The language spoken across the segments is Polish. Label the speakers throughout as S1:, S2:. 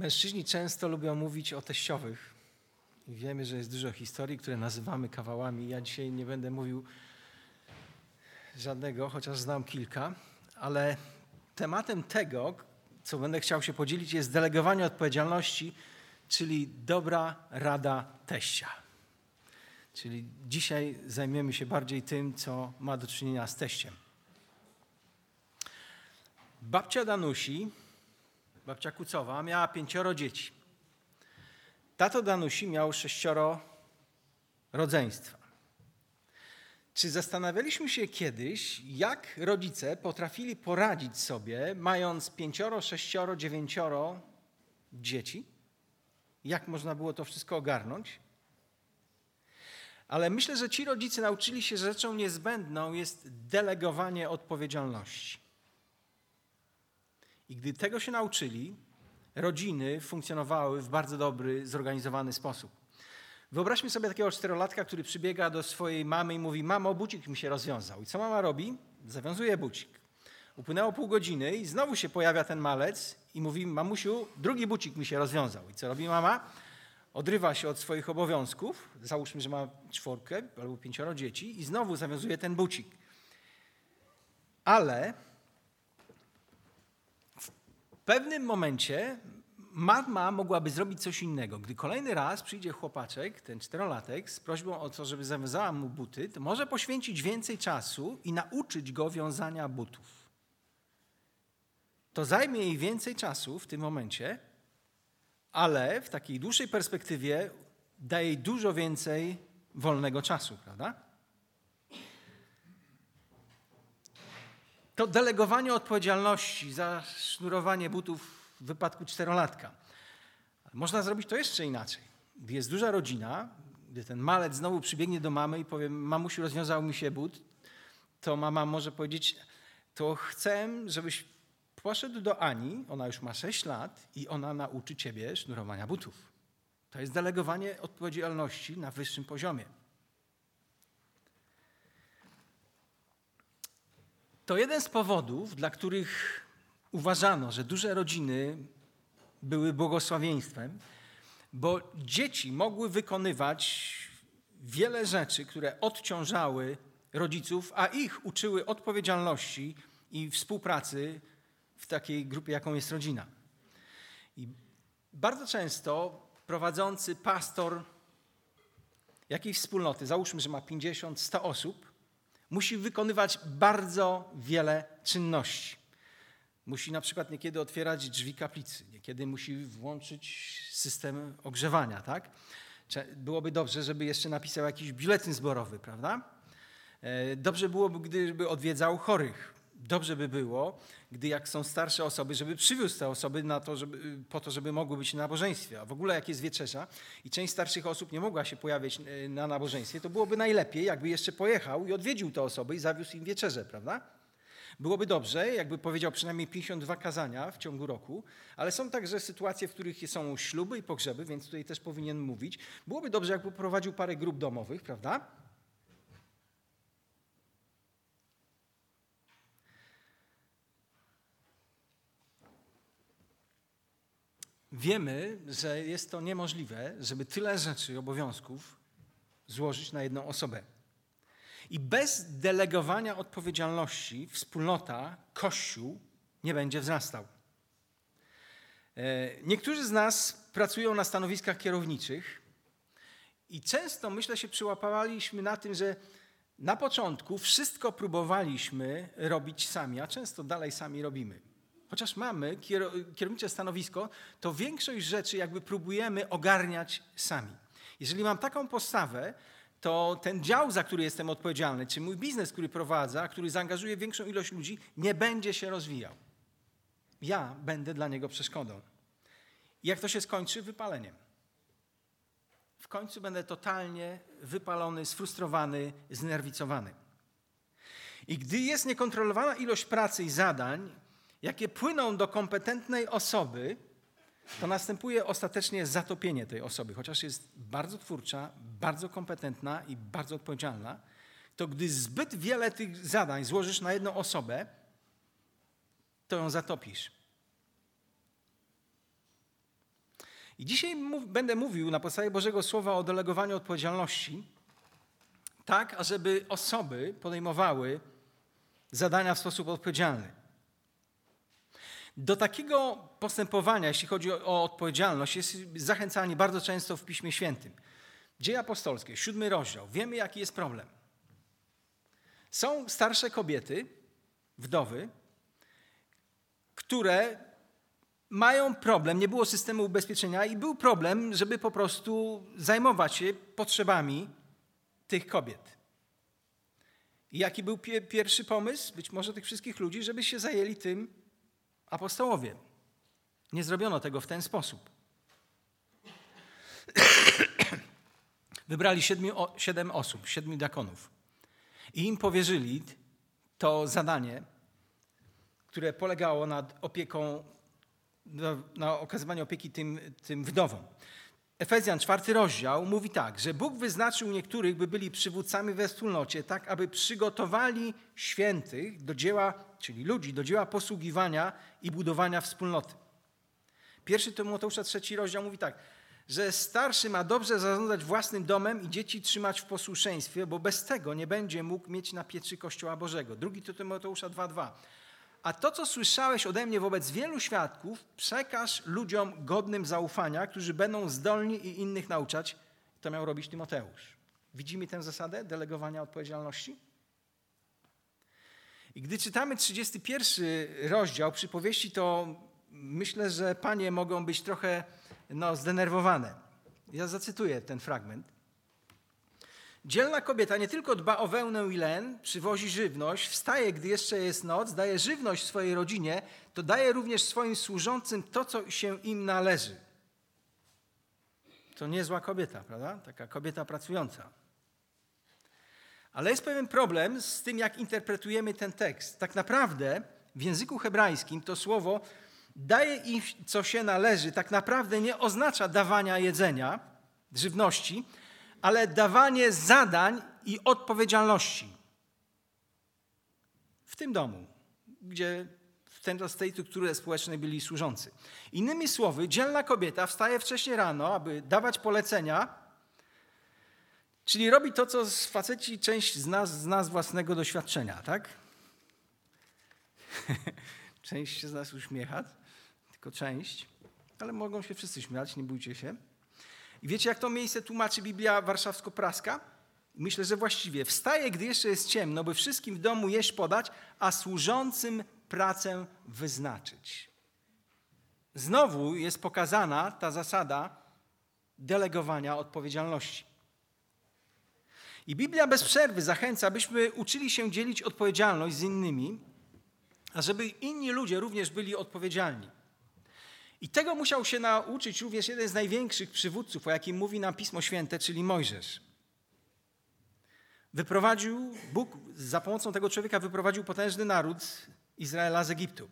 S1: Mężczyźni często lubią mówić o teściowych. I wiemy, że jest dużo historii, które nazywamy kawałami. Ja dzisiaj nie będę mówił żadnego, chociaż znam kilka, ale tematem tego, co będę chciał się podzielić, jest delegowanie odpowiedzialności, czyli dobra rada teścia. Czyli dzisiaj zajmiemy się bardziej tym, co ma do czynienia z teściem. Babcia Danusi, babcia Kucowa, miała pięcioro dzieci. Tato Danusi miał sześcioro rodzeństwa. Czy zastanawialiśmy się kiedyś, jak rodzice potrafili poradzić sobie, mając pięcioro, sześcioro, dziewięcioro dzieci? Jak można było to wszystko ogarnąć? Ale myślę, że ci rodzice nauczyli się, że rzeczą niezbędną jest delegowanie odpowiedzialności. I gdy tego się nauczyli, rodziny funkcjonowały w bardzo dobry, zorganizowany sposób. Wyobraźmy sobie takiego czterolatka, który przybiega do swojej mamy i mówi: Mamo, bucik mi się rozwiązał. I co mama robi? Zawiązuje bucik. Upłynęło pół godziny i znowu się pojawia ten malec i mówi: Mamusiu, drugi bucik mi się rozwiązał. I co robi mama? Odrywa się od swoich obowiązków. Załóżmy, że ma czwórkę albo pięcioro dzieci i znowu zawiązuje ten bucik. Ale pewnym momencie mama mogłaby zrobić coś innego. Gdy kolejny raz przyjdzie chłopaczek, ten czterolatek, z prośbą o to, żeby zawiązała mu buty, to może poświęcić więcej czasu i nauczyć go wiązania butów. To zajmie jej więcej czasu w tym momencie, ale w takiej dłuższej perspektywie daje jej dużo więcej wolnego czasu, prawda? To delegowanie odpowiedzialności za sznurowanie butów w wypadku czterolatka. Można zrobić to jeszcze inaczej. Gdy jest duża rodzina, gdy ten malec znowu przybiegnie do mamy i powie, mamusiu, rozwiązał mi się but, to mama może powiedzieć, to chcę, żebyś poszedł do Ani, ona już ma 6 lat i ona nauczy ciebie sznurowania butów. To jest delegowanie odpowiedzialności na wyższym poziomie. To jeden z powodów, dla których uważano, że duże rodziny były błogosławieństwem, bo dzieci mogły wykonywać wiele rzeczy, które odciążały rodziców, a ich uczyły odpowiedzialności i współpracy w takiej grupie, jaką jest rodzina. I bardzo często prowadzący pastor jakiejś wspólnoty, załóżmy, że ma 50, 100 osób, musi wykonywać bardzo wiele czynności. Musi na przykład niekiedy otwierać drzwi kaplicy, niekiedy musi włączyć system ogrzewania, tak? Byłoby dobrze, żeby jeszcze napisał jakiś biuletyn zborowy, prawda? E, dobrze byłoby, gdyby odwiedzał chorych. Dobrze by było, gdy jak są starsze osoby, żeby przywiózł te osoby na to, żeby, po to, żeby mogły być na nabożeństwie. A w ogóle jak jest wieczerza i część starszych osób nie mogła się pojawić e, na nabożeństwie, to byłoby najlepiej, jakby jeszcze pojechał i odwiedził te osoby i zawiózł im wieczerzę, prawda? Byłoby dobrze, jakby powiedział przynajmniej 52 kazania w ciągu roku, ale są także sytuacje, w których są śluby i pogrzeby, więc tutaj też powinien mówić. Byłoby dobrze, jakby prowadził parę grup domowych, prawda? Wiemy, że jest to niemożliwe, żeby tyle rzeczy obowiązków złożyć na jedną osobę. I bez delegowania odpowiedzialności wspólnota, Kościół nie będzie wzrastał. E, niektórzy z nas pracują na stanowiskach kierowniczych i często, myślę, się przyłapaliśmy na tym, że na początku wszystko próbowaliśmy robić sami, a często dalej sami robimy. Chociaż mamy kierownicze stanowisko, to większość rzeczy jakby próbujemy ogarniać sami. Jeżeli mam taką postawę, to ten dział, za który jestem odpowiedzialny, czy mój biznes, który prowadzę, który zaangażuje większą ilość ludzi, nie będzie się rozwijał. Ja będę dla niego przeszkodą. Jak to się skończy? Wypaleniem. W końcu będę totalnie wypalony, sfrustrowany, znerwicowany. I gdy jest niekontrolowana ilość pracy i zadań, jakie płyną do kompetentnej osoby, to następuje ostatecznie zatopienie tej osoby, chociaż jest bardzo twórcza, bardzo kompetentna i bardzo odpowiedzialna, to gdy zbyt wiele tych zadań złożysz na jedną osobę, to ją zatopisz. I dzisiaj mów, będę mówił na podstawie Bożego Słowa o delegowaniu odpowiedzialności, tak, ażeby osoby podejmowały zadania w sposób odpowiedzialny. Do takiego postępowania, jeśli chodzi o odpowiedzialność, jest zachęcanie bardzo często w Piśmie Świętym. Dzieje apostolskie, siódmy rozdział. Wiemy, jaki jest problem. Są starsze kobiety, wdowy, które mają problem, nie było systemu ubezpieczenia i był problem, żeby po prostu zajmować się potrzebami tych kobiet. I jaki był pierwszy pomysł, być może tych wszystkich ludzi, żeby się zajęli tym apostołowie. Nie zrobiono tego w ten sposób. Wybrali siedmiu, siedem osób, siedmiu diakonów i im powierzyli to zadanie, które polegało nad opieką, na okazywaniu opieki tym, tym wdowom. Efezjan, czwarty rozdział, mówi tak, że Bóg wyznaczył niektórych, by byli przywódcami we wspólnocie, tak aby przygotowali świętych do dzieła, czyli ludzi, do dzieła posługiwania i budowania wspólnoty. Pierwszy Tymoteusza, trzeci rozdział mówi tak, że starszy ma dobrze zarządzać własnym domem i dzieci trzymać w posłuszeństwie, bo bez tego nie będzie mógł mieć na pieczy Kościoła Bożego. Drugi Tymoteusza 2,2. A to, co słyszałeś ode mnie wobec wielu świadków, przekaż ludziom godnym zaufania, którzy będą zdolni i innych nauczać. To miał robić Tymoteusz. Widzimy tę zasadę delegowania odpowiedzialności? I gdy czytamy 31 rozdział przypowieści, to myślę, że panie mogą być trochę no, zdenerwowane. Ja zacytuję ten fragment. Dzielna kobieta nie tylko dba o wełnę i len, przywozi żywność, wstaje, gdy jeszcze jest noc, daje żywność swojej rodzinie, to daje również swoim służącym to, co się im należy. To niezła kobieta, prawda? Taka kobieta pracująca. Ale jest pewien problem z tym, jak interpretujemy ten tekst. Tak naprawdę w języku hebrajskim to słowo daje im, co się należy, tak naprawdę nie oznacza dawania jedzenia, żywności, ale dawanie zadań i odpowiedzialności. W tym domu, gdzie w ten z tej struktury społecznej byli służący. Innymi słowy, dzielna kobieta wstaje wcześniej rano, aby dawać polecenia, czyli robi to, co faceci część z nas zna z własnego doświadczenia, tak? część z nas uśmiecha, tylko część, ale mogą się wszyscy śmiać, nie bójcie się. I wiecie, jak to miejsce tłumaczy Biblia warszawsko-praska? Myślę, że właściwie. Wstaje, gdy jeszcze jest ciemno, by wszystkim w domu jeść podać, a służącym pracę wyznaczyć. Znowu jest pokazana ta zasada delegowania odpowiedzialności. I Biblia bez przerwy zachęca, byśmy uczyli się dzielić odpowiedzialność z innymi, a żeby inni ludzie również byli odpowiedzialni. I tego musiał się nauczyć również jeden z największych przywódców, o jakim mówi nam Pismo Święte, czyli Mojżesz. Wyprowadził, Bóg za pomocą tego człowieka wyprowadził potężny naród Izraela z Egiptu.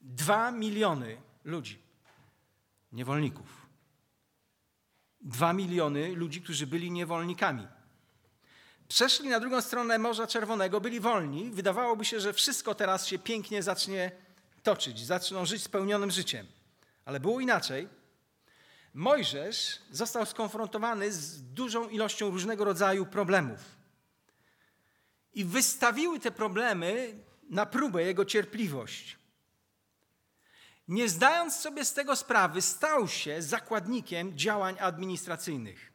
S1: Dwa miliony ludzi, niewolników. Dwa miliony ludzi, którzy byli niewolnikami. Przeszli na drugą stronę Morza Czerwonego, byli wolni. Wydawałoby się, że wszystko teraz się pięknie zacznie toczyć, zaczną żyć spełnionym życiem. Ale było inaczej. Mojżesz został skonfrontowany z dużą ilością różnego rodzaju problemów. I wystawiły te problemy na próbę jego cierpliwość. Nie zdając sobie z tego sprawy, stał się zakładnikiem działań administracyjnych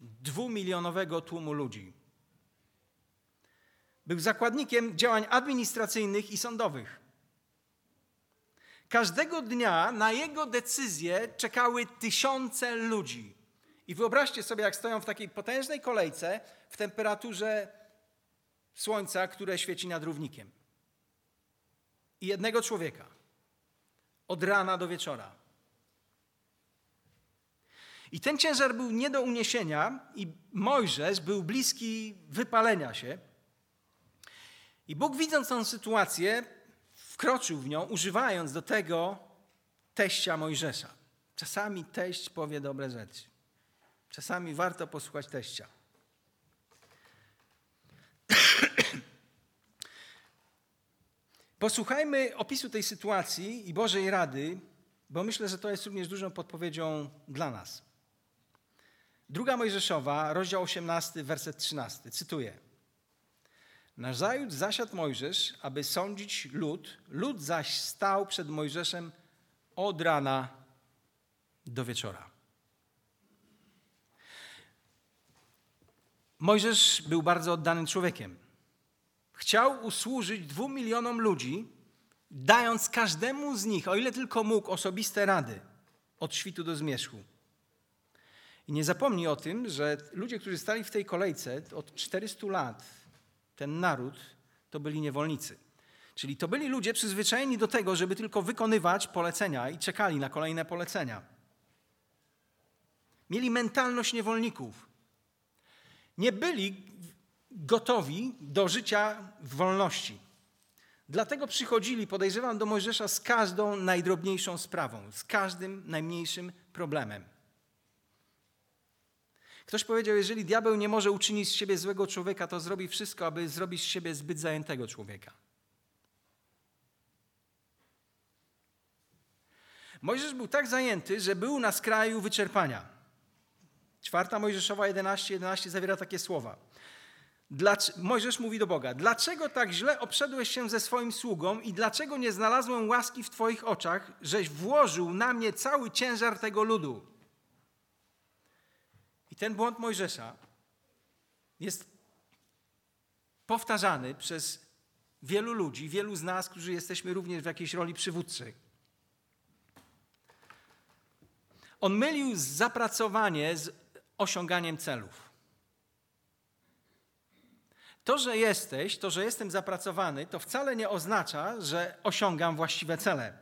S1: dwumilionowego tłumu ludzi. Był zakładnikiem działań administracyjnych i sądowych. Każdego dnia na jego decyzję czekały tysiące ludzi. I wyobraźcie sobie, jak stoją w takiej potężnej kolejce w temperaturze słońca, które świeci nad równikiem. I jednego człowieka. Od rana do wieczora. I ten ciężar był nie do uniesienia, i Mojżesz był bliski wypalenia się. I Bóg, widząc tę sytuację, wkroczył w nią, używając do tego teścia Mojżesza. Czasami teść powie dobre rzeczy. Czasami warto posłuchać teścia. Posłuchajmy opisu tej sytuacji i Bożej rady bo myślę, że to jest również dużą podpowiedzią dla nas. Druga Mojżeszowa, rozdział 18, werset 13. Cytuję. Nazajutrz zasiadł Mojżesz, aby sądzić lud. Lud zaś stał przed Mojżeszem od rana do wieczora. Mojżesz był bardzo oddanym człowiekiem. Chciał usłużyć dwóm milionom ludzi, dając każdemu z nich, o ile tylko mógł, osobiste rady od świtu do zmierzchu. I nie zapomnij o tym, że ludzie, którzy stali w tej kolejce od 400 lat, ten naród, to byli niewolnicy. Czyli to byli ludzie przyzwyczajeni do tego, żeby tylko wykonywać polecenia i czekali na kolejne polecenia. Mieli mentalność niewolników. Nie byli gotowi do życia w wolności. Dlatego przychodzili, podejrzewam, do Mojżesza z każdą najdrobniejszą sprawą, z każdym najmniejszym problemem. Ktoś powiedział, jeżeli diabeł nie może uczynić z siebie złego człowieka, to zrobi wszystko, aby zrobić z siebie zbyt zajętego człowieka. Mojżesz był tak zajęty, że był na skraju wyczerpania. Czwarta Mojżeszowa 11:11 11 zawiera takie słowa. Mojżesz mówi do Boga: Dlaczego tak źle obszedłeś się ze swoim sługą i dlaczego nie znalazłem łaski w Twoich oczach, żeś włożył na mnie cały ciężar tego ludu? Ten błąd Mojżesza jest powtarzany przez wielu ludzi, wielu z nas, którzy jesteśmy również w jakiejś roli przywódczej. On mylił zapracowanie z osiąganiem celów. To, że jesteś, to, że jestem zapracowany, to wcale nie oznacza, że osiągam właściwe cele.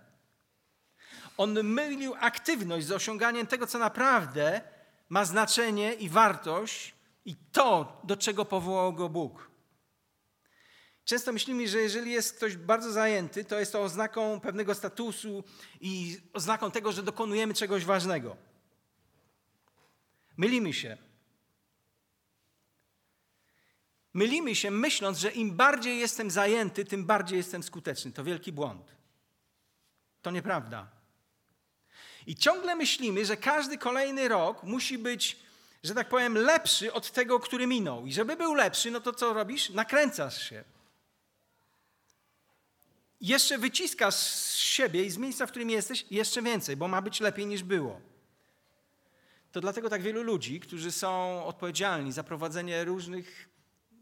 S1: On mylił aktywność z osiąganiem tego, co naprawdę ma znaczenie i wartość, i to, do czego powołał go Bóg. Często myślimy, że jeżeli jest ktoś bardzo zajęty, to jest to oznaką pewnego statusu i oznaką tego, że dokonujemy czegoś ważnego. Mylimy się. Mylimy się, myśląc, że im bardziej jestem zajęty, tym bardziej jestem skuteczny. To wielki błąd. To nieprawda. I ciągle myślimy, że każdy kolejny rok musi być, że tak powiem, lepszy od tego, który minął. I żeby był lepszy, no to co robisz? Nakręcasz się. Jeszcze wyciskasz z siebie i z miejsca, w którym jesteś, jeszcze więcej, bo ma być lepiej niż było. To dlatego tak wielu ludzi, którzy są odpowiedzialni za prowadzenie różnych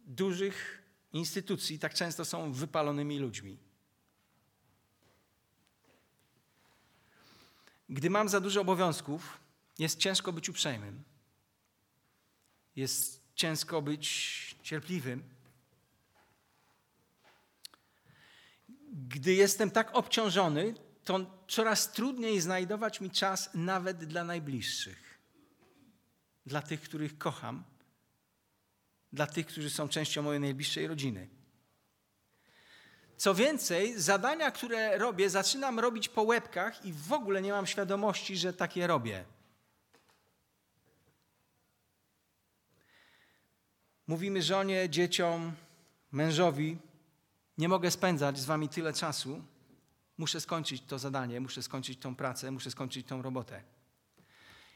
S1: dużych instytucji, tak często są wypalonymi ludźmi. Gdy mam za dużo obowiązków, jest ciężko być uprzejmym. Jest ciężko być cierpliwym. Gdy jestem tak obciążony, to coraz trudniej znajdować mi czas nawet dla najbliższych. Dla tych, których kocham, dla tych, którzy są częścią mojej najbliższej rodziny. Co więcej, zadania, które robię, zaczynam robić po łebkach i w ogóle nie mam świadomości, że takie robię. Mówimy żonie, dzieciom, mężowi: Nie mogę spędzać z wami tyle czasu. Muszę skończyć to zadanie, muszę skończyć tą pracę, muszę skończyć tą robotę.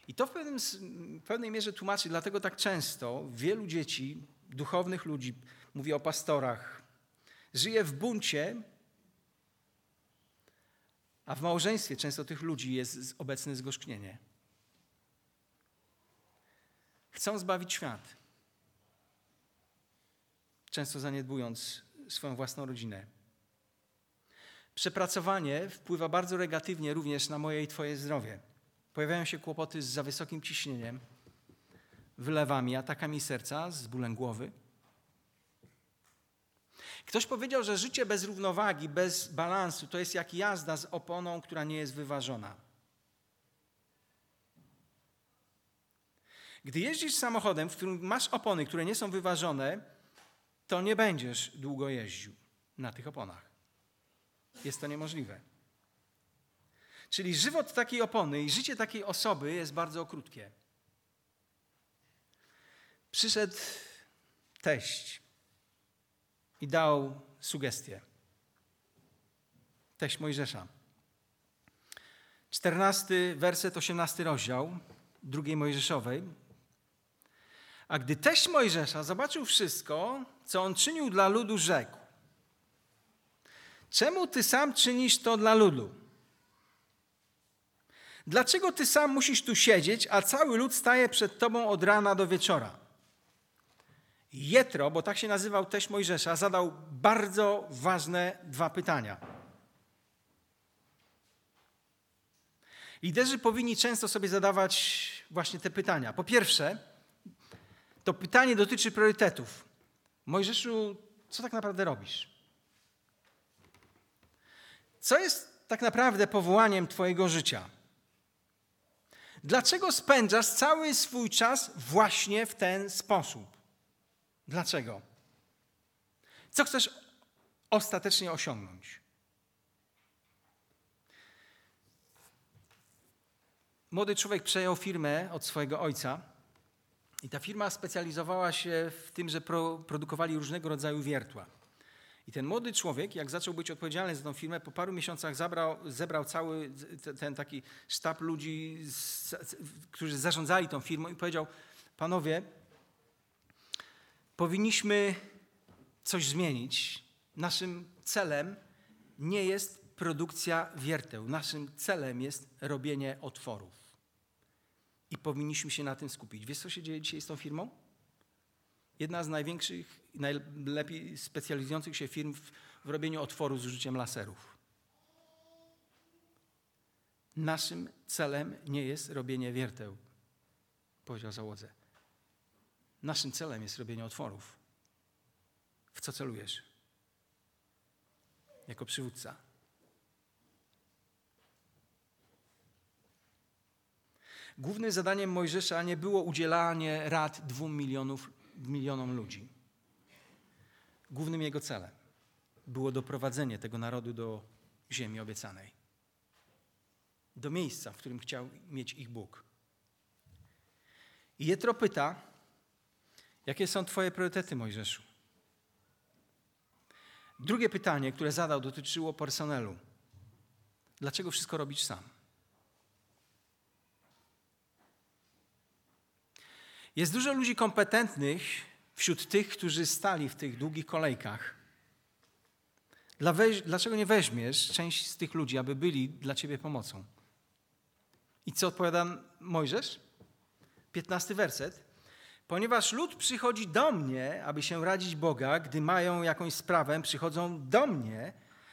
S1: I to w, pewnym, w pewnej mierze tłumaczy, dlatego tak często wielu dzieci, duchownych ludzi, mówię o pastorach, żyje w buncie, a w małżeństwie często tych ludzi jest obecne zgorzknienie. Chcą zbawić świat, często zaniedbując swoją własną rodzinę. Przepracowanie wpływa bardzo negatywnie również na moje i Twoje zdrowie. Pojawiają się kłopoty z za wysokim ciśnieniem, wylewami, atakami serca, z bólem głowy. Ktoś powiedział, że życie bez równowagi, bez balansu to jest jak jazda z oponą, która nie jest wyważona. Gdy jeździsz samochodem, w którym masz opony, które nie są wyważone, to nie będziesz długo jeździł na tych oponach. Jest to niemożliwe. Czyli żywot takiej opony i życie takiej osoby jest bardzo krótkie. Przyszedł teść i dał sugestię. Teść Mojżesza. 14 werset, 18 rozdział drugiej Mojżeszowej. A gdy teść Mojżesza zobaczył wszystko, co on czynił dla ludu, rzekł: Czemu ty sam czynisz to dla ludu? Dlaczego ty sam musisz tu siedzieć, a cały lud staje przed tobą od rana do wieczora? Jetro, bo tak się nazywał teść Mojżesza, zadał bardzo ważne dwa pytania. Liderzy powinni często sobie zadawać właśnie te pytania. Po pierwsze, to pytanie dotyczy priorytetów. Mojżeszu, co tak naprawdę robisz? Co jest tak naprawdę powołaniem Twojego życia? Dlaczego spędzasz cały swój czas właśnie w ten sposób? Dlaczego? Co chcesz ostatecznie osiągnąć? Młody człowiek przejął firmę od swojego ojca i ta firma specjalizowała się w tym, że pro, produkowali różnego rodzaju wiertła. I ten młody człowiek, jak zaczął być odpowiedzialny za tą firmę, po paru miesiącach zabrał, zebrał cały ten taki sztab ludzi, którzy zarządzali tą firmą i powiedział, panowie, powinniśmy coś zmienić. Naszym celem nie jest produkcja wierteł. Naszym celem jest robienie otworów. I powinniśmy się na tym skupić. Wiesz, co się dzieje dzisiaj z tą firmą? Jedna z największych, najlepiej specjalizujących się firm w, w robieniu otworów z użyciem laserów. Naszym celem nie jest robienie wierteł, powiedział załodze. Naszym celem jest robienie otworów. W co celujesz? Jako przywódca. Głównym zadaniem Mojżesza nie było udzielanie rad dwóm milionów, milionom ludzi. Głównym jego celem było doprowadzenie tego narodu do ziemi obiecanej. Do miejsca, w którym chciał mieć ich Bóg. I Jetro pyta, jakie są Twoje priorytety, Mojżeszu? Drugie pytanie, które zadał, dotyczyło personelu. Dlaczego wszystko robisz sam? Jest dużo ludzi kompetentnych wśród tych, którzy stali w tych długich kolejkach. Dlaczego nie weźmiesz część z tych ludzi, aby byli dla ciebie pomocą? I co odpowiada Mojżesz? 15 werset. Ponieważ lud przychodzi do mnie, aby się radzić Boga, gdy mają jakąś sprawę, przychodzą do mnie,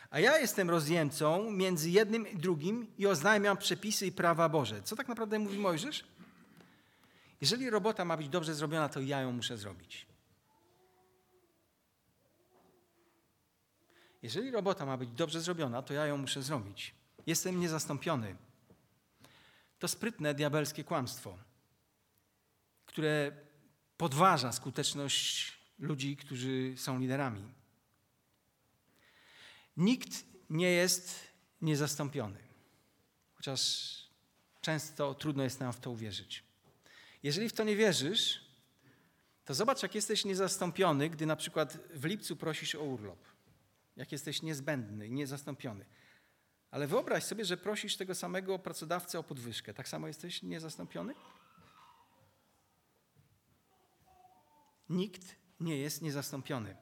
S1: a ja jestem rozjemcą między jednym i drugim i oznajmiam przepisy i prawa Boże. Co tak naprawdę mówi Mojżesz? Jeżeli robota ma być dobrze zrobiona, to ja ją muszę zrobić. Jeżeli robota ma być dobrze zrobiona, to ja ją muszę zrobić. Jestem niezastąpiony. To sprytne diabelskie kłamstwo, które podważa skuteczność ludzi, którzy są liderami. Nikt nie jest niezastąpiony, chociaż często trudno jest nam w to uwierzyć. Jeżeli w to nie wierzysz, to zobacz, jak jesteś niezastąpiony, gdy na przykład w lipcu prosisz o urlop. Jak jesteś niezbędny, niezastąpiony. Ale wyobraź sobie, że prosisz tego samego pracodawcę o podwyżkę. Tak samo jesteś niezastąpiony? Nikt nie jest niezastąpiony.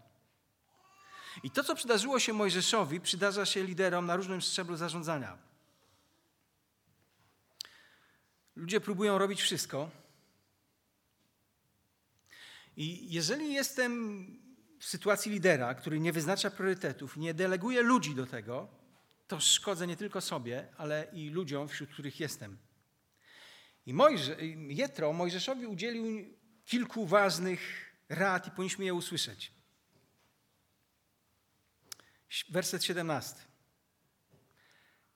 S1: I to, co przydarzyło się Mojżeszowi, przydarza się liderom na różnym szczeblu zarządzania. Ludzie próbują robić wszystko, i jeżeli jestem w sytuacji lidera, który nie wyznacza priorytetów, nie deleguje ludzi do tego, to szkodzę nie tylko sobie, ale i ludziom, wśród których jestem. I Mojże, Jetro Mojżeszowi udzielił kilku ważnych rad i powinniśmy je usłyszeć. Werset 17.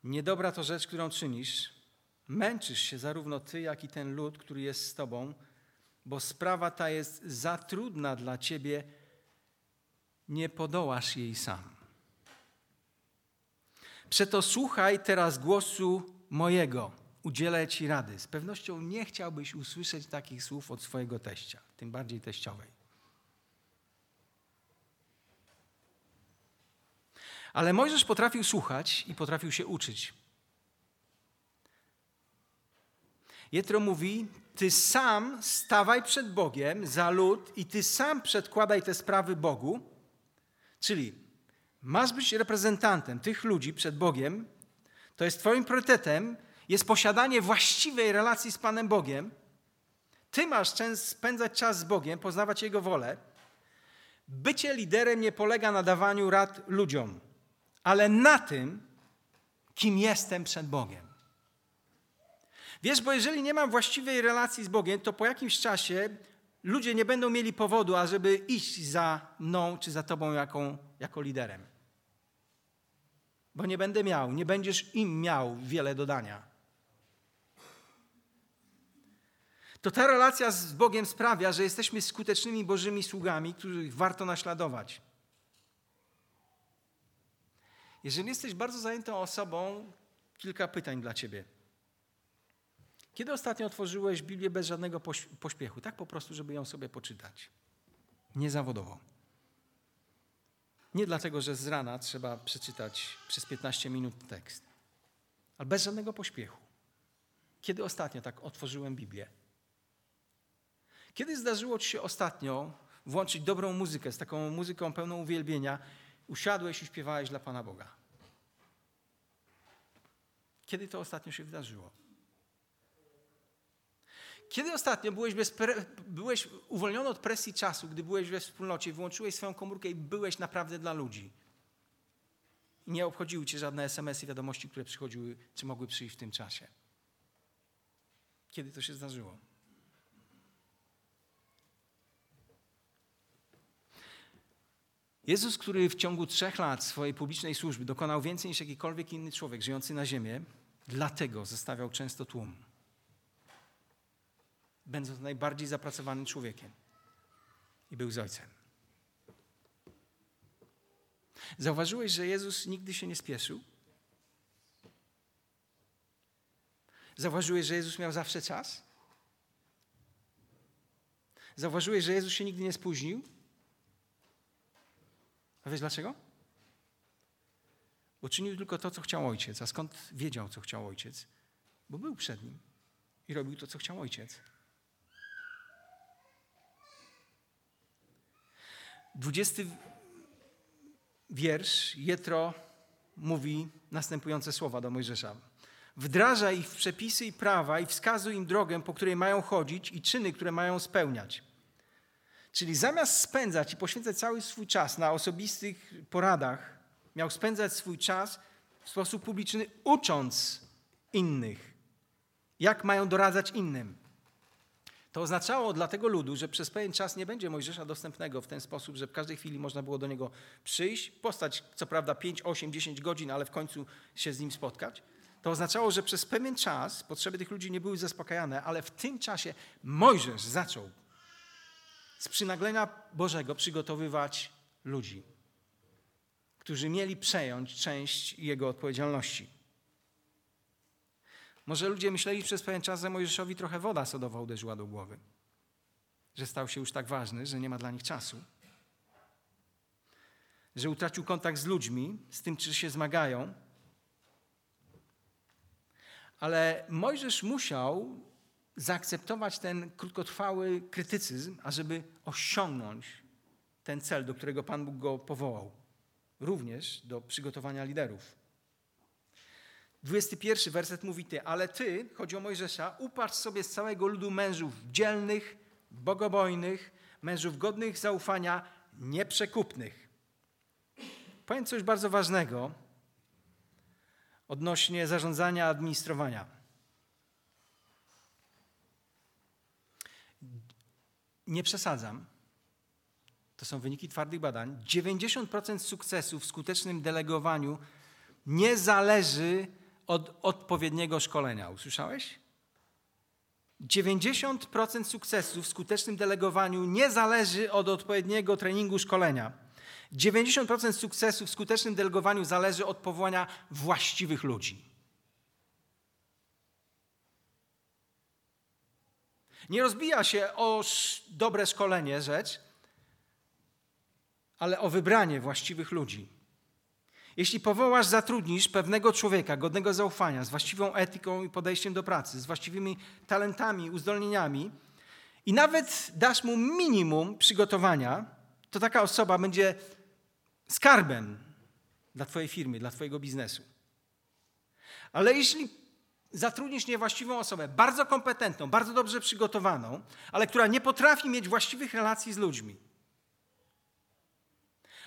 S1: Niedobra to rzecz, którą czynisz. Męczysz się zarówno ty, jak i ten lud, który jest z tobą, bo sprawa ta jest za trudna dla ciebie, nie podołasz jej sam. Przeto słuchaj teraz głosu mojego, udzielę ci rady. Z pewnością nie chciałbyś usłyszeć takich słów od swojego teścia, tym bardziej teściowej. Ale Mojżesz potrafił słuchać i potrafił się uczyć. Jetro mówi, ty sam stawaj przed Bogiem za lud i ty sam przedkładaj te sprawy Bogu. Czyli masz być reprezentantem tych ludzi przed Bogiem. To jest twoim priorytetem, jest posiadanie właściwej relacji z Panem Bogiem. Ty masz spędzać czas z Bogiem, poznawać Jego wolę. Bycie liderem nie polega na dawaniu rad ludziom, ale na tym, kim jestem przed Bogiem. Wiesz, bo jeżeli nie mam właściwej relacji z Bogiem, to po jakimś czasie ludzie nie będą mieli powodu, ażeby iść za mną czy za tobą jako, liderem. Bo nie będę miał, nie będziesz im miał wiele dodania. To ta relacja z Bogiem sprawia, że jesteśmy skutecznymi Bożymi sługami, których warto naśladować. Jeżeli jesteś bardzo zajętą osobą, kilka pytań dla ciebie. Kiedy ostatnio otworzyłeś Biblię bez żadnego pośpiechu? Tak po prostu, żeby ją sobie poczytać. Niezawodowo. Nie dlatego, że z rana trzeba przeczytać przez 15 minut tekst, ale bez żadnego pośpiechu. Kiedy ostatnio tak otworzyłem Biblię? Kiedy zdarzyło Ci się ostatnio włączyć dobrą muzykę, z taką muzyką pełną uwielbienia, usiadłeś i śpiewałeś dla Pana Boga? Kiedy to ostatnio się wydarzyło? Kiedy ostatnio byłeś, pre... byłeś uwolniony od presji czasu, gdy byłeś we wspólnocie, wyłączyłeś swoją komórkę i byłeś naprawdę dla ludzi? I nie obchodziły cię żadne SMS-y, wiadomości, które przychodziły, czy mogły przyjść w tym czasie. Kiedy to się zdarzyło? Jezus, który w ciągu trzech lat swojej publicznej służby dokonał więcej niż jakikolwiek inny człowiek żyjący na ziemię, dlatego zostawiał często tłum będąc najbardziej zapracowanym człowiekiem. I był z ojcem. Zauważyłeś, że Jezus nigdy się nie spieszył? Zauważyłeś, że Jezus miał zawsze czas? Zauważyłeś, że Jezus się nigdy nie spóźnił? A wiesz dlaczego? Bo czynił tylko to, co chciał ojciec. A skąd wiedział, co chciał ojciec? Bo był przed nim i robił to, co chciał ojciec. Dwudziesty wiersz Jetro mówi następujące słowa do Mojżesza. Wdraża ich w przepisy i prawa i wskazuj im drogę, po której mają chodzić i czyny, które mają spełniać. Czyli zamiast spędzać i poświęcać cały swój czas na osobistych poradach, miał spędzać swój czas w sposób publiczny, ucząc innych, jak mają doradzać innym. To oznaczało dla tego ludu, że przez pewien czas nie będzie Mojżesza dostępnego w ten sposób, że w każdej chwili można było do niego przyjść, postać co prawda 5, 8, 10 godzin, ale w końcu się z nim spotkać. To oznaczało, że przez pewien czas potrzeby tych ludzi nie były zaspokajane, ale w tym czasie Mojżesz zaczął z przynaglenia Bożego przygotowywać ludzi, którzy mieli przejąć część jego odpowiedzialności. Może ludzie myśleli przez pewien czas, że Mojżeszowi trochę woda sodowa uderzyła do głowy. Że stał się już tak ważny, że nie ma dla nich czasu. Że utracił kontakt z ludźmi, z tym, czy się zmagają. Ale Mojżesz musiał zaakceptować ten krótkotrwały krytycyzm, ażeby osiągnąć ten cel, do którego Pan Bóg go powołał. Również do przygotowania liderów. 21 werset mówi ty, ale ty, chodzi o Mojżesza, upatrz sobie z całego ludu mężów dzielnych, bogobojnych, mężów godnych zaufania, nieprzekupnych. Powiem coś bardzo ważnego odnośnie zarządzania, administrowania. Nie przesadzam. To są wyniki twardych badań. 90% sukcesu w skutecznym delegowaniu nie zależy od odpowiedniego szkolenia. Usłyszałeś? 90% sukcesu w skutecznym delegowaniu nie zależy od odpowiedniego treningu szkolenia. 90% sukcesu w skutecznym delegowaniu zależy od powołania właściwych ludzi. Nie rozbija się o dobre szkolenie rzecz, ale o wybranie właściwych ludzi. Jeśli powołasz, zatrudnisz pewnego człowieka godnego zaufania, z właściwą etyką i podejściem do pracy, z właściwymi talentami, uzdolnieniami i nawet dasz mu minimum przygotowania, to taka osoba będzie skarbem dla Twojej firmy, dla Twojego biznesu. Ale jeśli zatrudnisz niewłaściwą osobę, bardzo kompetentną, bardzo dobrze przygotowaną, ale która nie potrafi mieć właściwych relacji z ludźmi,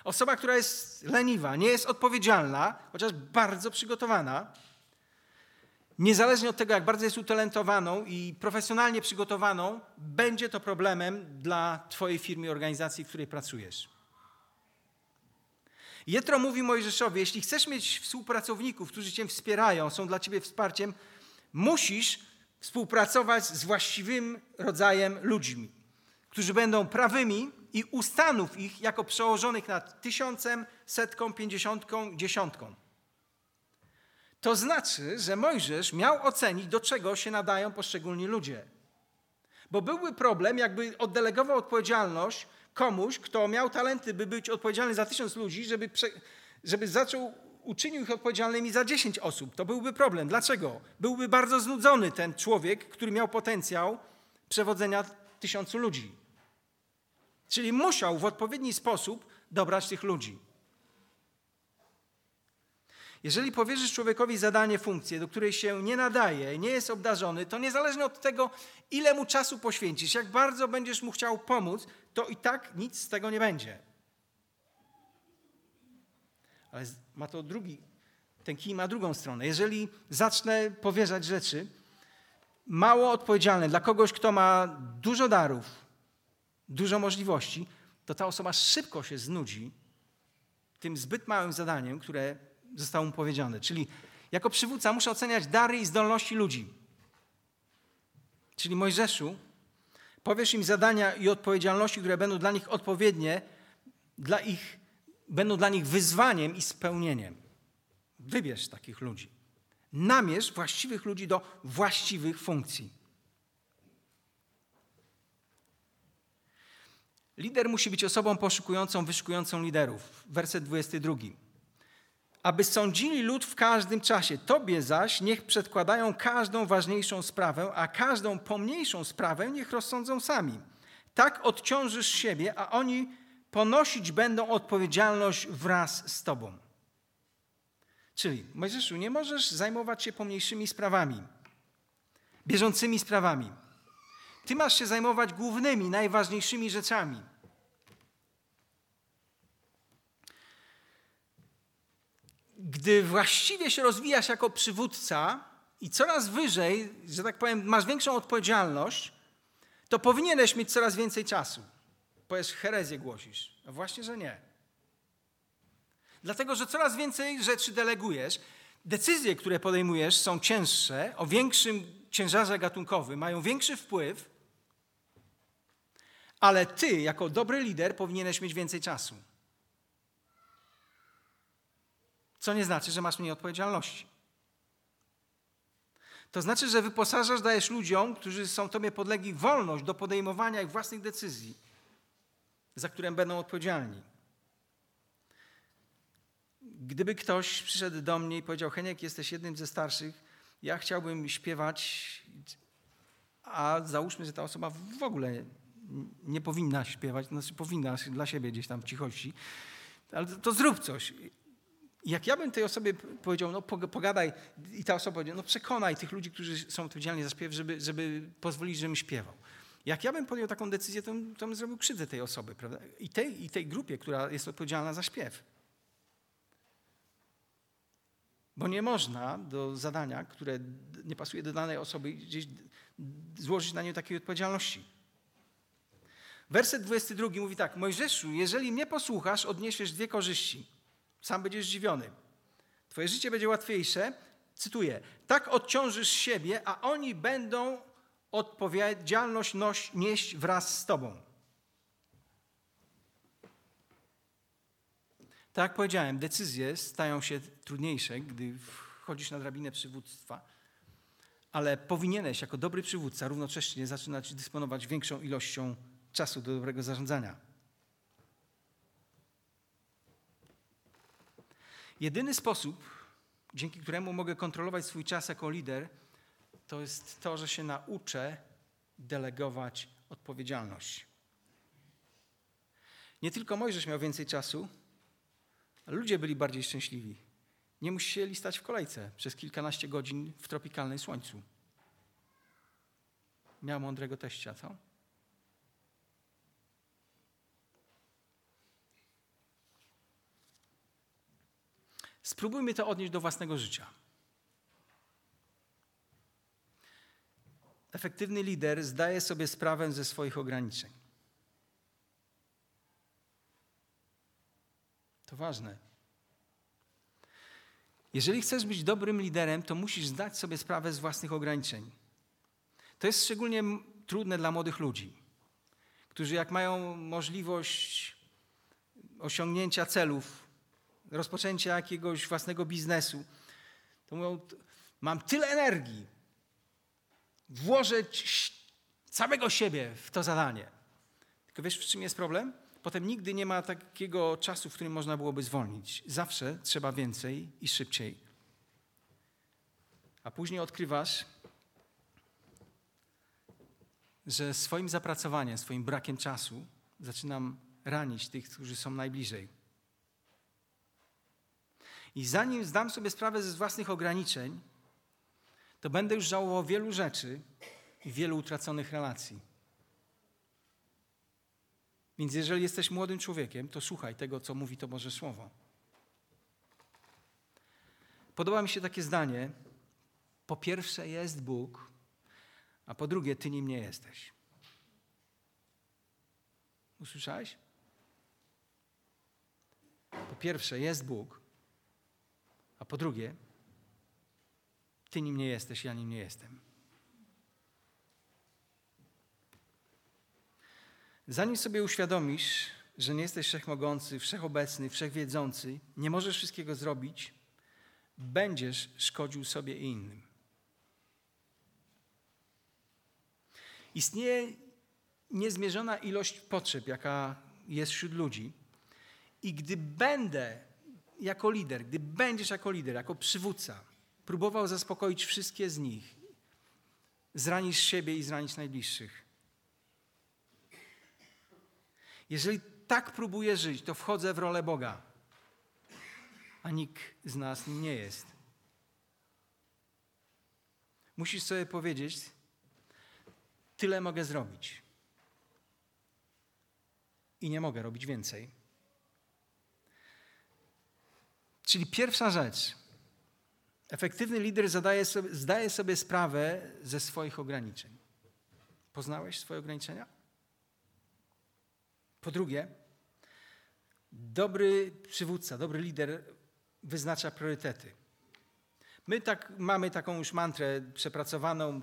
S1: Osoba, która jest leniwa, nie jest odpowiedzialna, chociaż bardzo przygotowana, niezależnie od tego, jak bardzo jest utalentowaną i profesjonalnie przygotowaną, będzie to problemem dla Twojej firmy, organizacji, w której pracujesz. Jetro mówi Mojżeszowi, jeśli chcesz mieć współpracowników, którzy Cię wspierają, są dla Ciebie wsparciem, musisz współpracować z właściwym rodzajem ludźmi, którzy będą prawymi, i ustanów ich jako przełożonych nad tysiącem, setką, pięćdziesiątką, dziesiątką. To znaczy, że Mojżesz miał ocenić, do czego się nadają poszczególni ludzie. Bo byłby problem, jakby oddelegował odpowiedzialność komuś, kto miał talenty, by być odpowiedzialny za tysiąc ludzi, żeby, prze, żeby zaczął, uczynił ich odpowiedzialnymi za dziesięć osób. To byłby problem. Dlaczego? Byłby bardzo znudzony ten człowiek, który miał potencjał przewodzenia tysiącu ludzi. Czyli musiał w odpowiedni sposób dobrać tych ludzi. Jeżeli powierzysz człowiekowi zadanie, funkcję, do której się nie nadaje, nie jest obdarzony, to niezależnie od tego, ile mu czasu poświęcisz, jak bardzo będziesz mu chciał pomóc, to i tak nic z tego nie będzie. Ale ma to drugi, ten kij ma drugą stronę. Jeżeli zacznę powierzać rzeczy mało odpowiedzialne dla kogoś, kto ma dużo darów, dużo możliwości, to ta osoba szybko się znudzi tym zbyt małym zadaniem, które zostało mu powiedziane. Czyli jako przywódca muszę oceniać dary i zdolności ludzi. Czyli Mojżeszu, powiesz im zadania i odpowiedzialności, które będą dla nich odpowiednie, dla ich, będą dla nich wyzwaniem i spełnieniem. Wybierz takich ludzi. Namierz właściwych ludzi do właściwych funkcji. Lider musi być osobą poszukującą, wyszukującą liderów. Werset 22. Aby sądzili lud w każdym czasie. Tobie zaś niech przedkładają każdą ważniejszą sprawę, a każdą pomniejszą sprawę niech rozsądzą sami. Tak odciążysz siebie, a oni ponosić będą odpowiedzialność wraz z Tobą. Czyli, Mojżeszu, nie możesz zajmować się pomniejszymi sprawami, bieżącymi sprawami. Ty masz się zajmować głównymi, najważniejszymi rzeczami. Gdy właściwie się rozwijasz jako przywódca i coraz wyżej, że tak powiem, masz większą odpowiedzialność, to powinieneś mieć coraz więcej czasu. Powiesz, herezję głosisz. A właśnie, że nie. Dlatego, że coraz więcej rzeczy delegujesz. Decyzje, które podejmujesz, są cięższe, o większym ciężarze gatunkowym, mają większy wpływ ale ty, jako dobry lider, powinieneś mieć więcej czasu. Co nie znaczy, że masz mniej odpowiedzialności. To znaczy, że wyposażasz, dajesz ludziom, którzy są Tobie podlegli, wolność do podejmowania ich własnych decyzji, za które będą odpowiedzialni. Gdyby ktoś przyszedł do mnie i powiedział: Heniek, jesteś jednym ze starszych, ja chciałbym śpiewać, a załóżmy, że ta osoba w ogóle nie powinna śpiewać, znaczy powinna dla siebie gdzieś tam w cichości, ale to, to zrób coś. Jak ja bym tej osobie powiedział, no pogadaj, i ta osoba powiedziała, no przekonaj tych ludzi, którzy są odpowiedzialni za śpiew, żeby, żeby pozwolić, żebym śpiewał. Jak ja bym podjął taką decyzję, to, to bym zrobił krzywdę tej osoby, prawda? I tej, I tej grupie, która jest odpowiedzialna za śpiew. Bo nie można do zadania, które nie pasuje do danej osoby, gdzieś złożyć na nią takiej odpowiedzialności. Werset 22 mówi tak: Mojżeszu, jeżeli mnie posłuchasz, odniesiesz dwie korzyści. Sam będziesz zdziwiony. Twoje życie będzie łatwiejsze. Cytuję: Tak odciążysz siebie, a oni będą odpowiedzialność nieść wraz z Tobą. Tak jak powiedziałem, decyzje stają się trudniejsze, gdy wchodzisz na drabinę przywództwa, ale powinieneś jako dobry przywódca równocześnie zaczynać dysponować większą ilością czasu do dobrego zarządzania. Jedyny sposób, dzięki któremu mogę kontrolować swój czas jako lider, to jest to, że się nauczę delegować odpowiedzialność. Nie tylko Mojżesz miał więcej czasu, ludzie byli bardziej szczęśliwi. Nie musieli stać w kolejce przez kilkanaście godzin w tropikalnej słońcu. Miał mądrego teścia, co? Spróbujmy to odnieść do własnego życia. Efektywny lider zdaje sobie sprawę ze swoich ograniczeń. To ważne. Jeżeli chcesz być dobrym liderem, to musisz zdać sobie sprawę z własnych ograniczeń. To jest szczególnie trudne dla młodych ludzi, którzy jak mają możliwość osiągnięcia celów, rozpoczęcia jakiegoś własnego biznesu, to mówią, mam tyle energii, włożę całego siebie w to zadanie. Tylko wiesz, w czym jest problem? Potem nigdy nie ma takiego czasu, w którym można byłoby zwolnić. Zawsze trzeba więcej i szybciej. A później odkrywasz, że swoim zapracowaniem, swoim brakiem czasu zaczynam ranić tych, którzy są najbliżej. I zanim zdam sobie sprawę ze własnych ograniczeń, to będę już żałował wielu rzeczy i wielu utraconych relacji. Więc jeżeli jesteś młodym człowiekiem, to słuchaj tego, co mówi to Boże Słowo. Podoba mi się takie zdanie. Po pierwsze jest Bóg, a po drugie Ty nim nie jesteś. Usłyszałeś? Po pierwsze jest Bóg, a po drugie Ty nim nie jesteś, ja nim nie jestem. Zanim sobie uświadomisz, że nie jesteś wszechmogący, wszechobecny, wszechwiedzący, nie możesz wszystkiego zrobić, będziesz szkodził sobie i innym. Istnieje niezmierzona ilość potrzeb, jaka jest wśród ludzi. I gdy będę jako lider, gdy będziesz jako lider, jako przywódca, próbował zaspokoić wszystkie z nich, zranisz siebie i zranisz najbliższych. Jeżeli tak próbuję żyć, to wchodzę w rolę Boga, a nikt z nas nie jest. Musisz sobie powiedzieć, tyle mogę zrobić. I nie mogę robić więcej. Czyli pierwsza rzecz. Efektywny lider zadaje sobie, zdaje sobie sprawę ze swoich ograniczeń. Poznałeś swoje ograniczenia? Po drugie, dobry przywódca, dobry lider wyznacza priorytety. My tak, mamy taką już mantrę przepracowaną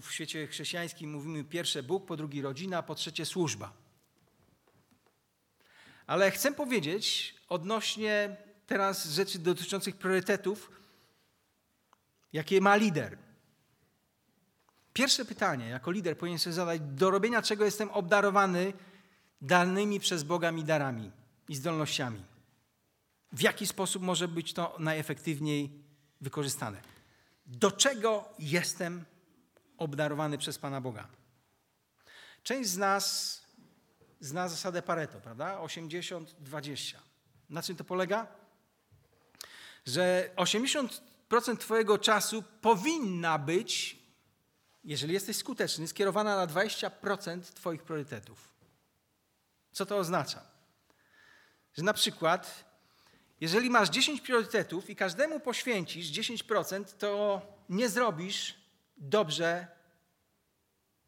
S1: w świecie chrześcijańskim. Mówimy pierwsze Bóg, po drugie rodzina, po trzecie służba. Ale chcę powiedzieć odnośnie teraz rzeczy dotyczących priorytetów, jakie ma lider. Pierwsze pytanie, jako lider powinien sobie zadać, do robienia czego jestem obdarowany danymi przez Boga mi darami i zdolnościami. W jaki sposób może być to najefektywniej wykorzystane? Do czego jestem obdarowany przez Pana Boga? Część z nas zna zasadę Pareto, prawda? 80-20. Na czym to polega? Że 80% Twojego czasu powinna być, jeżeli jesteś skuteczny, skierowana na 20% Twoich priorytetów. Co to oznacza? Że na przykład, jeżeli masz 10 priorytetów i każdemu poświęcisz 10%, to nie zrobisz dobrze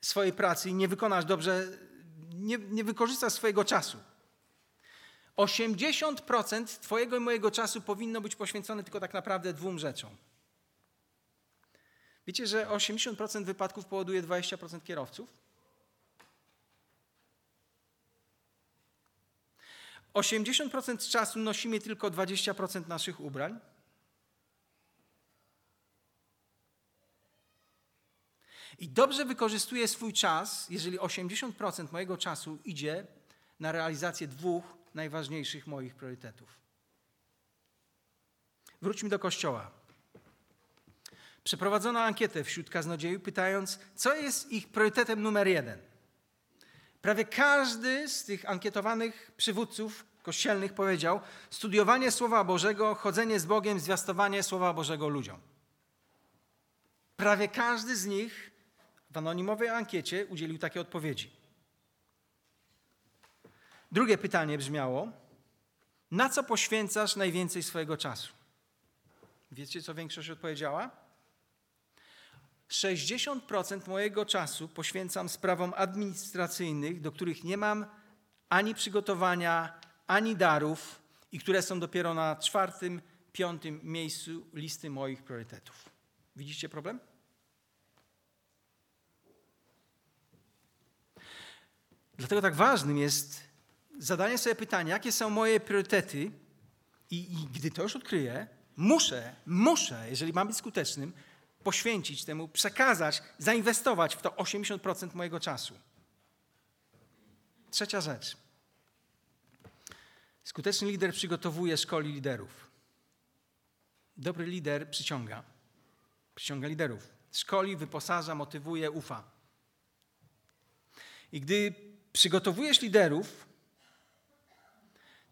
S1: swojej pracy i nie wykonasz dobrze, nie, nie wykorzystasz swojego czasu. 80% Twojego i mojego czasu powinno być poświęcone tylko tak naprawdę dwóm rzeczom. Wiecie, że 80% wypadków powoduje 20% kierowców? 80% czasu nosimy tylko 20% naszych ubrań. I dobrze wykorzystuję swój czas, jeżeli 80% mojego czasu idzie na realizację dwóch najważniejszych moich priorytetów. Wróćmy do kościoła. Przeprowadzono ankietę wśród kaznodziejów, pytając, co jest ich priorytetem numer jeden. Prawie każdy z tych ankietowanych przywódców kościelnych powiedział studiowanie Słowa Bożego, chodzenie z Bogiem, zwiastowanie Słowa Bożego ludziom. Prawie każdy z nich w anonimowej ankiecie udzielił takiej odpowiedzi. Drugie pytanie brzmiało: Na co poświęcasz najwięcej swojego czasu? Wiecie, co większość odpowiedziała? 60% mojego czasu poświęcam sprawom administracyjnych, do których nie mam ani przygotowania, ani darów i które są dopiero na czwartym, piątym miejscu listy moich priorytetów. Widzicie problem? Dlatego tak ważnym jest zadanie sobie pytania, jakie są moje priorytety, i, i gdy to już odkryję, muszę, muszę, jeżeli mam być skutecznym, poświęcić temu, przekazać, zainwestować w to 80% mojego czasu. Trzecia rzecz. Skuteczny lider przygotowuje szkoli liderów. Dobry lider przyciąga. Przyciąga liderów. Szkoli, wyposaża, motywuje, ufa. I gdy przygotowujesz liderów,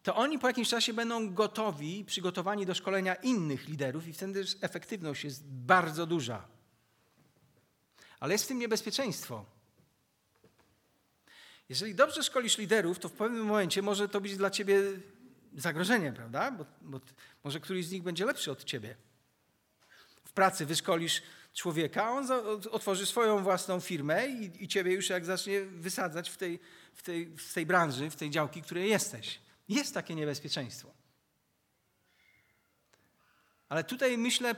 S1: to oni po jakimś czasie będą gotowi, przygotowani do szkolenia innych liderów, i wtedy efektywność jest bardzo duża. Ale jest w tym niebezpieczeństwo. Jeżeli dobrze szkolisz liderów, to w pewnym momencie może to być dla ciebie zagrożenie, prawda? Bo, bo może któryś z nich będzie lepszy od ciebie. W pracy wyszkolisz człowieka, on otworzy swoją własną firmę i, i ciebie już jak zacznie wysadzać w tej, w, tej, w tej branży, w tej działki, w której jesteś. Jest takie niebezpieczeństwo. Ale tutaj myślę,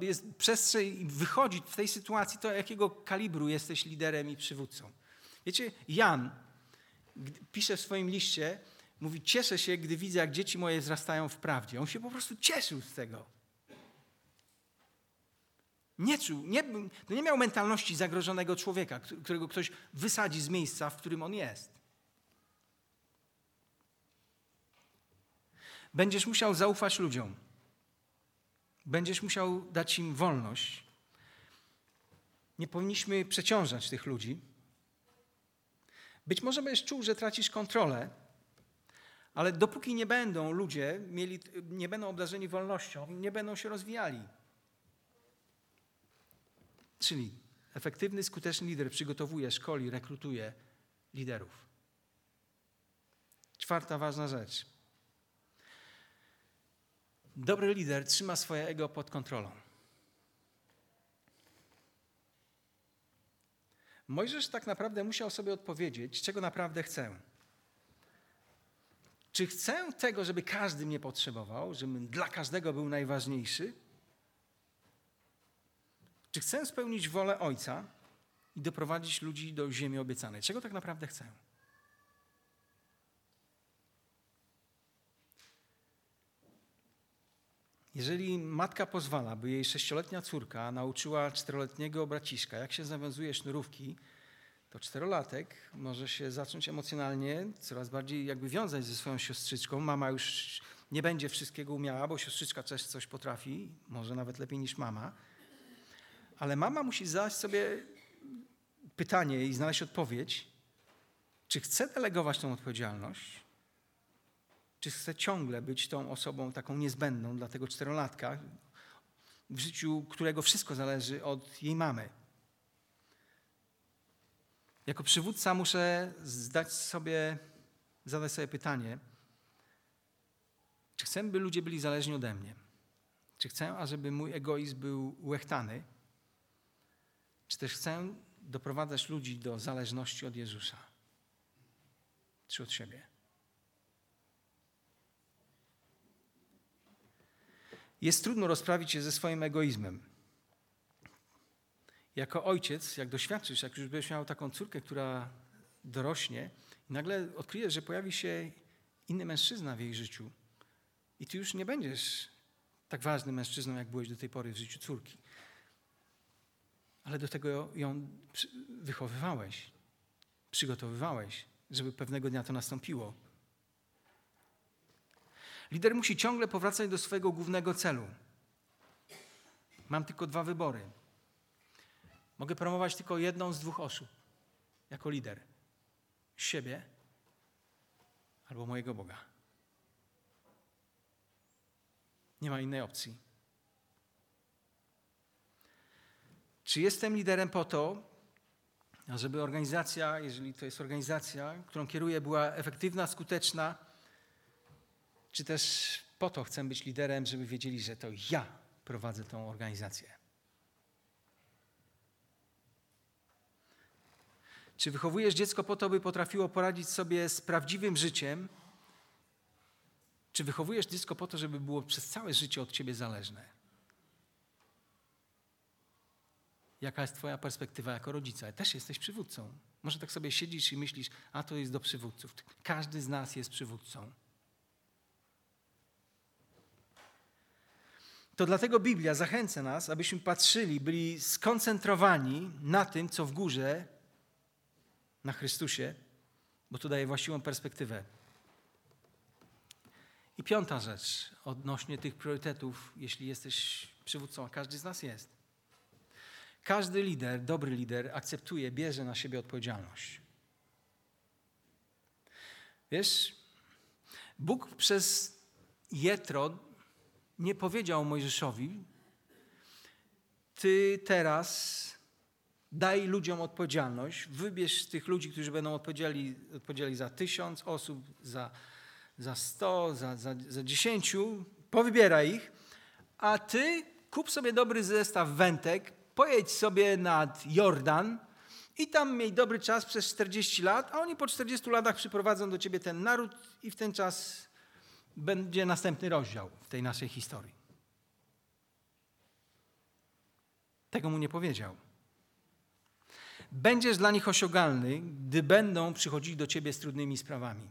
S1: y, jest przestrzeń wychodzić w tej sytuacji, to jakiego kalibru jesteś liderem i przywódcą. Wiecie, Jan pisze w swoim liście, mówi, cieszę się, gdy widzę, jak dzieci moje wzrastają w prawdzie. On się po prostu cieszył z tego. Nie czuł, nie, no nie miał mentalności zagrożonego człowieka, którego ktoś wysadzi z miejsca, w którym on jest. Będziesz musiał zaufać ludziom. Będziesz musiał dać im wolność. Nie powinniśmy przeciążać tych ludzi. Być może będziesz czuł, że tracisz kontrolę, ale dopóki nie będą ludzie mieli, nie będą obdarzeni wolnością, nie będą się rozwijali. Czyli efektywny, skuteczny lider przygotowuje, szkoli, rekrutuje liderów. Czwarta ważna rzecz. Dobry lider trzyma swoje ego pod kontrolą. Mojżesz tak naprawdę musiał sobie odpowiedzieć, czego naprawdę chcę. Czy chcę tego, żeby każdy mnie potrzebował, żebym dla każdego był najważniejszy? Czy chcę spełnić wolę Ojca i doprowadzić ludzi do ziemi obiecanej? Czego tak naprawdę chcę? Jeżeli matka pozwala, by jej sześcioletnia córka nauczyła czteroletniego braciszka, jak się zawiązuje sznurówki, to czterolatek może się zacząć emocjonalnie coraz bardziej jakby wiązać ze swoją siostrzyczką. Mama już nie będzie wszystkiego umiała, bo siostrzyczka też coś potrafi, może nawet lepiej niż mama. Ale mama musi zadać sobie pytanie i znaleźć odpowiedź, czy chce delegować tą odpowiedzialność, czy chce ciągle być tą osobą taką niezbędną dla tego czterolatka, w życiu którego wszystko zależy od jej mamy. Jako przywódca muszę zdać sobie, zadać sobie pytanie, czy chcę, by ludzie byli zależni ode mnie? Czy chcę, ażeby mój egoizm był łechtany? Czy też chcę doprowadzać ludzi do zależności od Jezusa? Czy od siebie? Jest trudno rozprawić się ze swoim egoizmem. Jako ojciec, jak doświadczysz, jak już będziesz miał taką córkę, która dorośnie, nagle odkryjesz, że pojawi się inny mężczyzna w jej życiu, i ty już nie będziesz tak ważnym mężczyzną, jak byłeś do tej pory w życiu córki. Ale do tego ją wychowywałeś, przygotowywałeś, żeby pewnego dnia to nastąpiło. Lider musi ciągle powracać do swojego głównego celu. Mam tylko dwa wybory. Mogę promować tylko jedną z dwóch osób jako lider: siebie albo mojego Boga. Nie ma innej opcji. Czy jestem liderem po to, żeby organizacja, jeżeli to jest organizacja, którą kieruję, była efektywna, skuteczna, czy też po to chcę być liderem, żeby wiedzieli, że to ja prowadzę tą organizację? Czy wychowujesz dziecko po to, by potrafiło poradzić sobie z prawdziwym życiem? Czy wychowujesz dziecko po to, żeby było przez całe życie od ciebie zależne? Jaka jest Twoja perspektywa jako rodzica? Też jesteś przywódcą. Może tak sobie siedzisz i myślisz, a to jest do przywódców. Każdy z nas jest przywódcą. To dlatego Biblia zachęca nas, abyśmy patrzyli, byli skoncentrowani na tym, co w górze, na Chrystusie, bo to daje właściwą perspektywę. I piąta rzecz odnośnie tych priorytetów, jeśli jesteś przywódcą, a każdy z nas jest. Każdy lider, dobry lider, akceptuje, bierze na siebie odpowiedzialność. Wiesz, Bóg przez Jetro nie powiedział Mojżeszowi, ty teraz daj ludziom odpowiedzialność, wybierz tych ludzi, którzy będą odpowiedzialni, odpowiedzialni za tysiąc osób, za, za sto, za, za, za dziesięciu, powybieraj ich, a ty kup sobie dobry zestaw wętek, pojedź sobie nad Jordan i tam miej dobry czas przez 40 lat, a oni po 40 latach przyprowadzą do ciebie ten naród i w ten czas będzie następny rozdział w tej naszej historii. Tego mu nie powiedział. Będziesz dla nich osiągalny, gdy będą przychodzić do ciebie z trudnymi sprawami.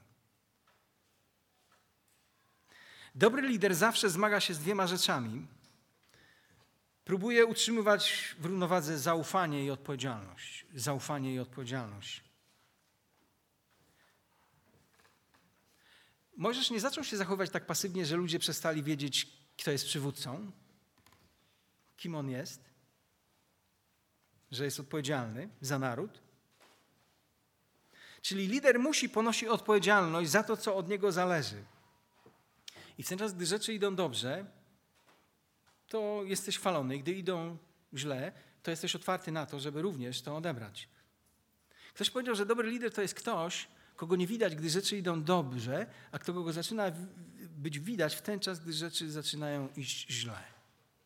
S1: Dobry lider zawsze zmaga się z dwiema rzeczami. Próbuje utrzymywać w równowadze zaufanie i odpowiedzialność. Zaufanie i odpowiedzialność. Możesz nie zaczął się zachowywać tak pasywnie, że ludzie przestali wiedzieć, kto jest przywódcą, kim on jest, że jest odpowiedzialny za naród. Czyli lider musi ponosić odpowiedzialność za to, co od niego zależy. I w ten czas, gdy rzeczy idą dobrze, to jesteś chwalony. Gdy idą źle, to jesteś otwarty na to, żeby również to odebrać. Ktoś powiedział, że dobry lider to jest ktoś, kogo nie widać, gdy rzeczy idą dobrze, a kto go zaczyna być widać w ten czas, gdy rzeczy zaczynają iść źle.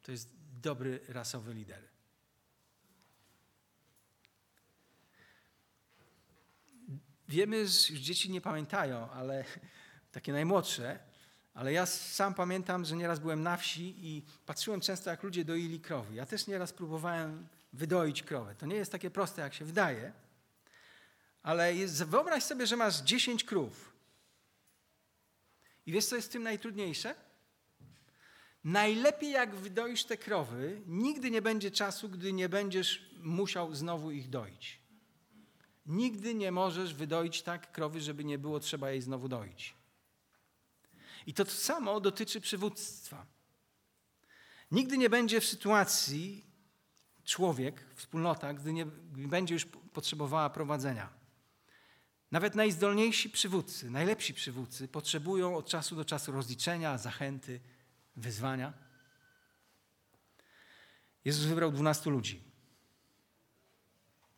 S1: To jest dobry rasowy lider. Wiemy, że już dzieci nie pamiętają, ale takie najmłodsze, ale ja sam pamiętam, że nieraz byłem na wsi i patrzyłem często, jak ludzie doili krowy. Ja też nieraz próbowałem wydoić krowę. To nie jest takie proste, jak się wydaje, ale jest, wyobraź sobie, że masz 10 krów. I wiesz, co jest w tym najtrudniejsze? Najlepiej jak wydoisz te krowy, nigdy nie będzie czasu, gdy nie będziesz musiał znowu ich doić. Nigdy nie możesz wydoić tak krowy, żeby nie było trzeba jej znowu doić. I to samo dotyczy przywództwa. Nigdy nie będzie w sytuacji człowiek, wspólnota, gdy nie będzie już potrzebowała prowadzenia. Nawet najzdolniejsi przywódcy, najlepsi przywódcy potrzebują od czasu do czasu rozliczenia, zachęty, wyzwania. Jezus wybrał dwunastu ludzi.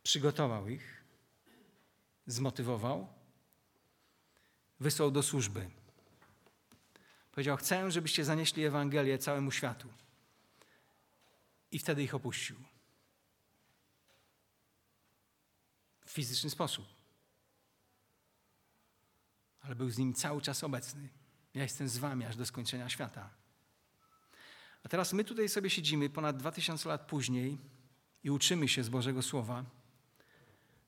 S1: Przygotował ich, zmotywował, wysłał do służby. Powiedział: Chcę, żebyście zanieśli Ewangelię całemu światu. I wtedy ich opuścił. W fizyczny sposób. Ale był z nimi cały czas obecny. Ja jestem z wami aż do skończenia świata. A teraz my tutaj sobie siedzimy ponad 2000 lat później i uczymy się z Bożego Słowa,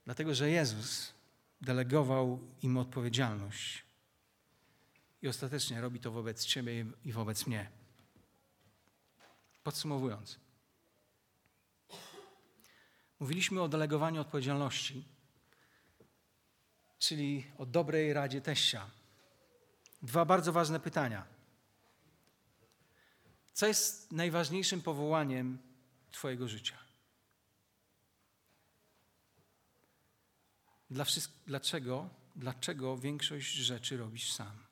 S1: dlatego że Jezus delegował im odpowiedzialność i ostatecznie robi to wobec Ciebie i wobec mnie. Podsumowując, mówiliśmy o delegowaniu odpowiedzialności, czyli o dobrej radzie teścia. Dwa bardzo ważne pytania. Co jest najważniejszym powołaniem Twojego życia? Dla dlaczego, dlaczego większość rzeczy robisz sam?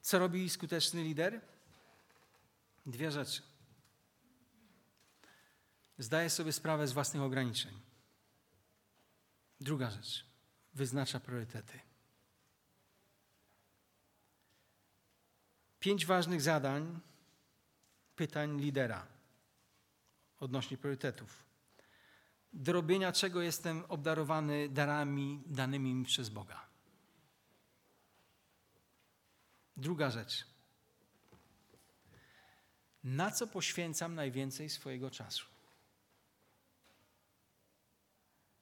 S1: Co robi skuteczny lider? Dwie rzeczy. Zdaje sobie sprawę z własnych ograniczeń. Druga rzecz. Wyznacza priorytety. Pięć ważnych zadań, pytań lidera odnośnie priorytetów. Do robienia czego jestem obdarowany darami danymi mi przez Boga. Druga rzecz. Na co poświęcam najwięcej swojego czasu?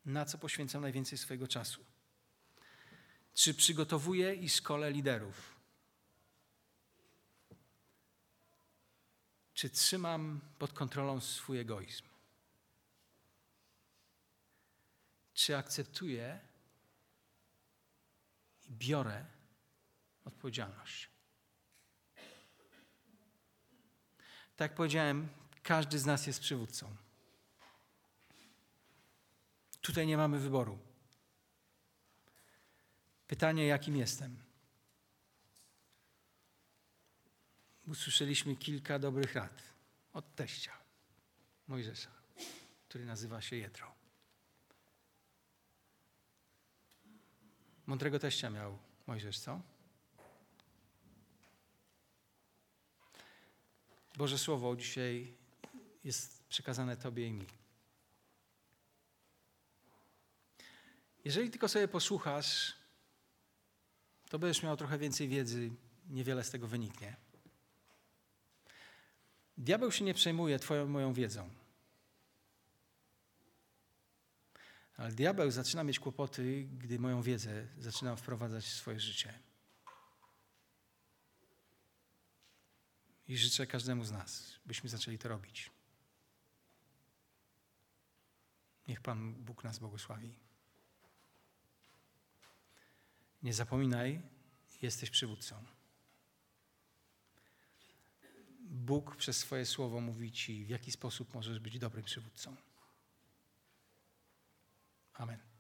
S1: Na co poświęcam najwięcej swojego czasu? Czy przygotowuję i szkole liderów? Czy trzymam pod kontrolą swój egoizm? Czy akceptuję i biorę odpowiedzialność? Tak jak powiedziałem, każdy z nas jest przywódcą. Tutaj nie mamy wyboru. Pytanie, jakim jestem? usłyszeliśmy kilka dobrych rad od teścia Mojżesza, który nazywa się Jetro. Mądrego teścia miał Mojżesz, co? Boże Słowo dzisiaj jest przekazane Tobie i mi. Jeżeli tylko sobie posłuchasz, to będziesz miał trochę więcej wiedzy, niewiele z tego wyniknie. Diabeł się nie przejmuje Twoją moją wiedzą. Ale diabeł zaczyna mieć kłopoty, gdy moją wiedzę zaczynam wprowadzać w swoje życie. I życzę każdemu z nas, byśmy zaczęli to robić. Niech Pan Bóg nas błogosławi. Nie zapominaj, jesteś przywódcą. Bóg przez swoje słowo mówi ci, w jaki sposób możesz być dobrym przywódcą. Amen.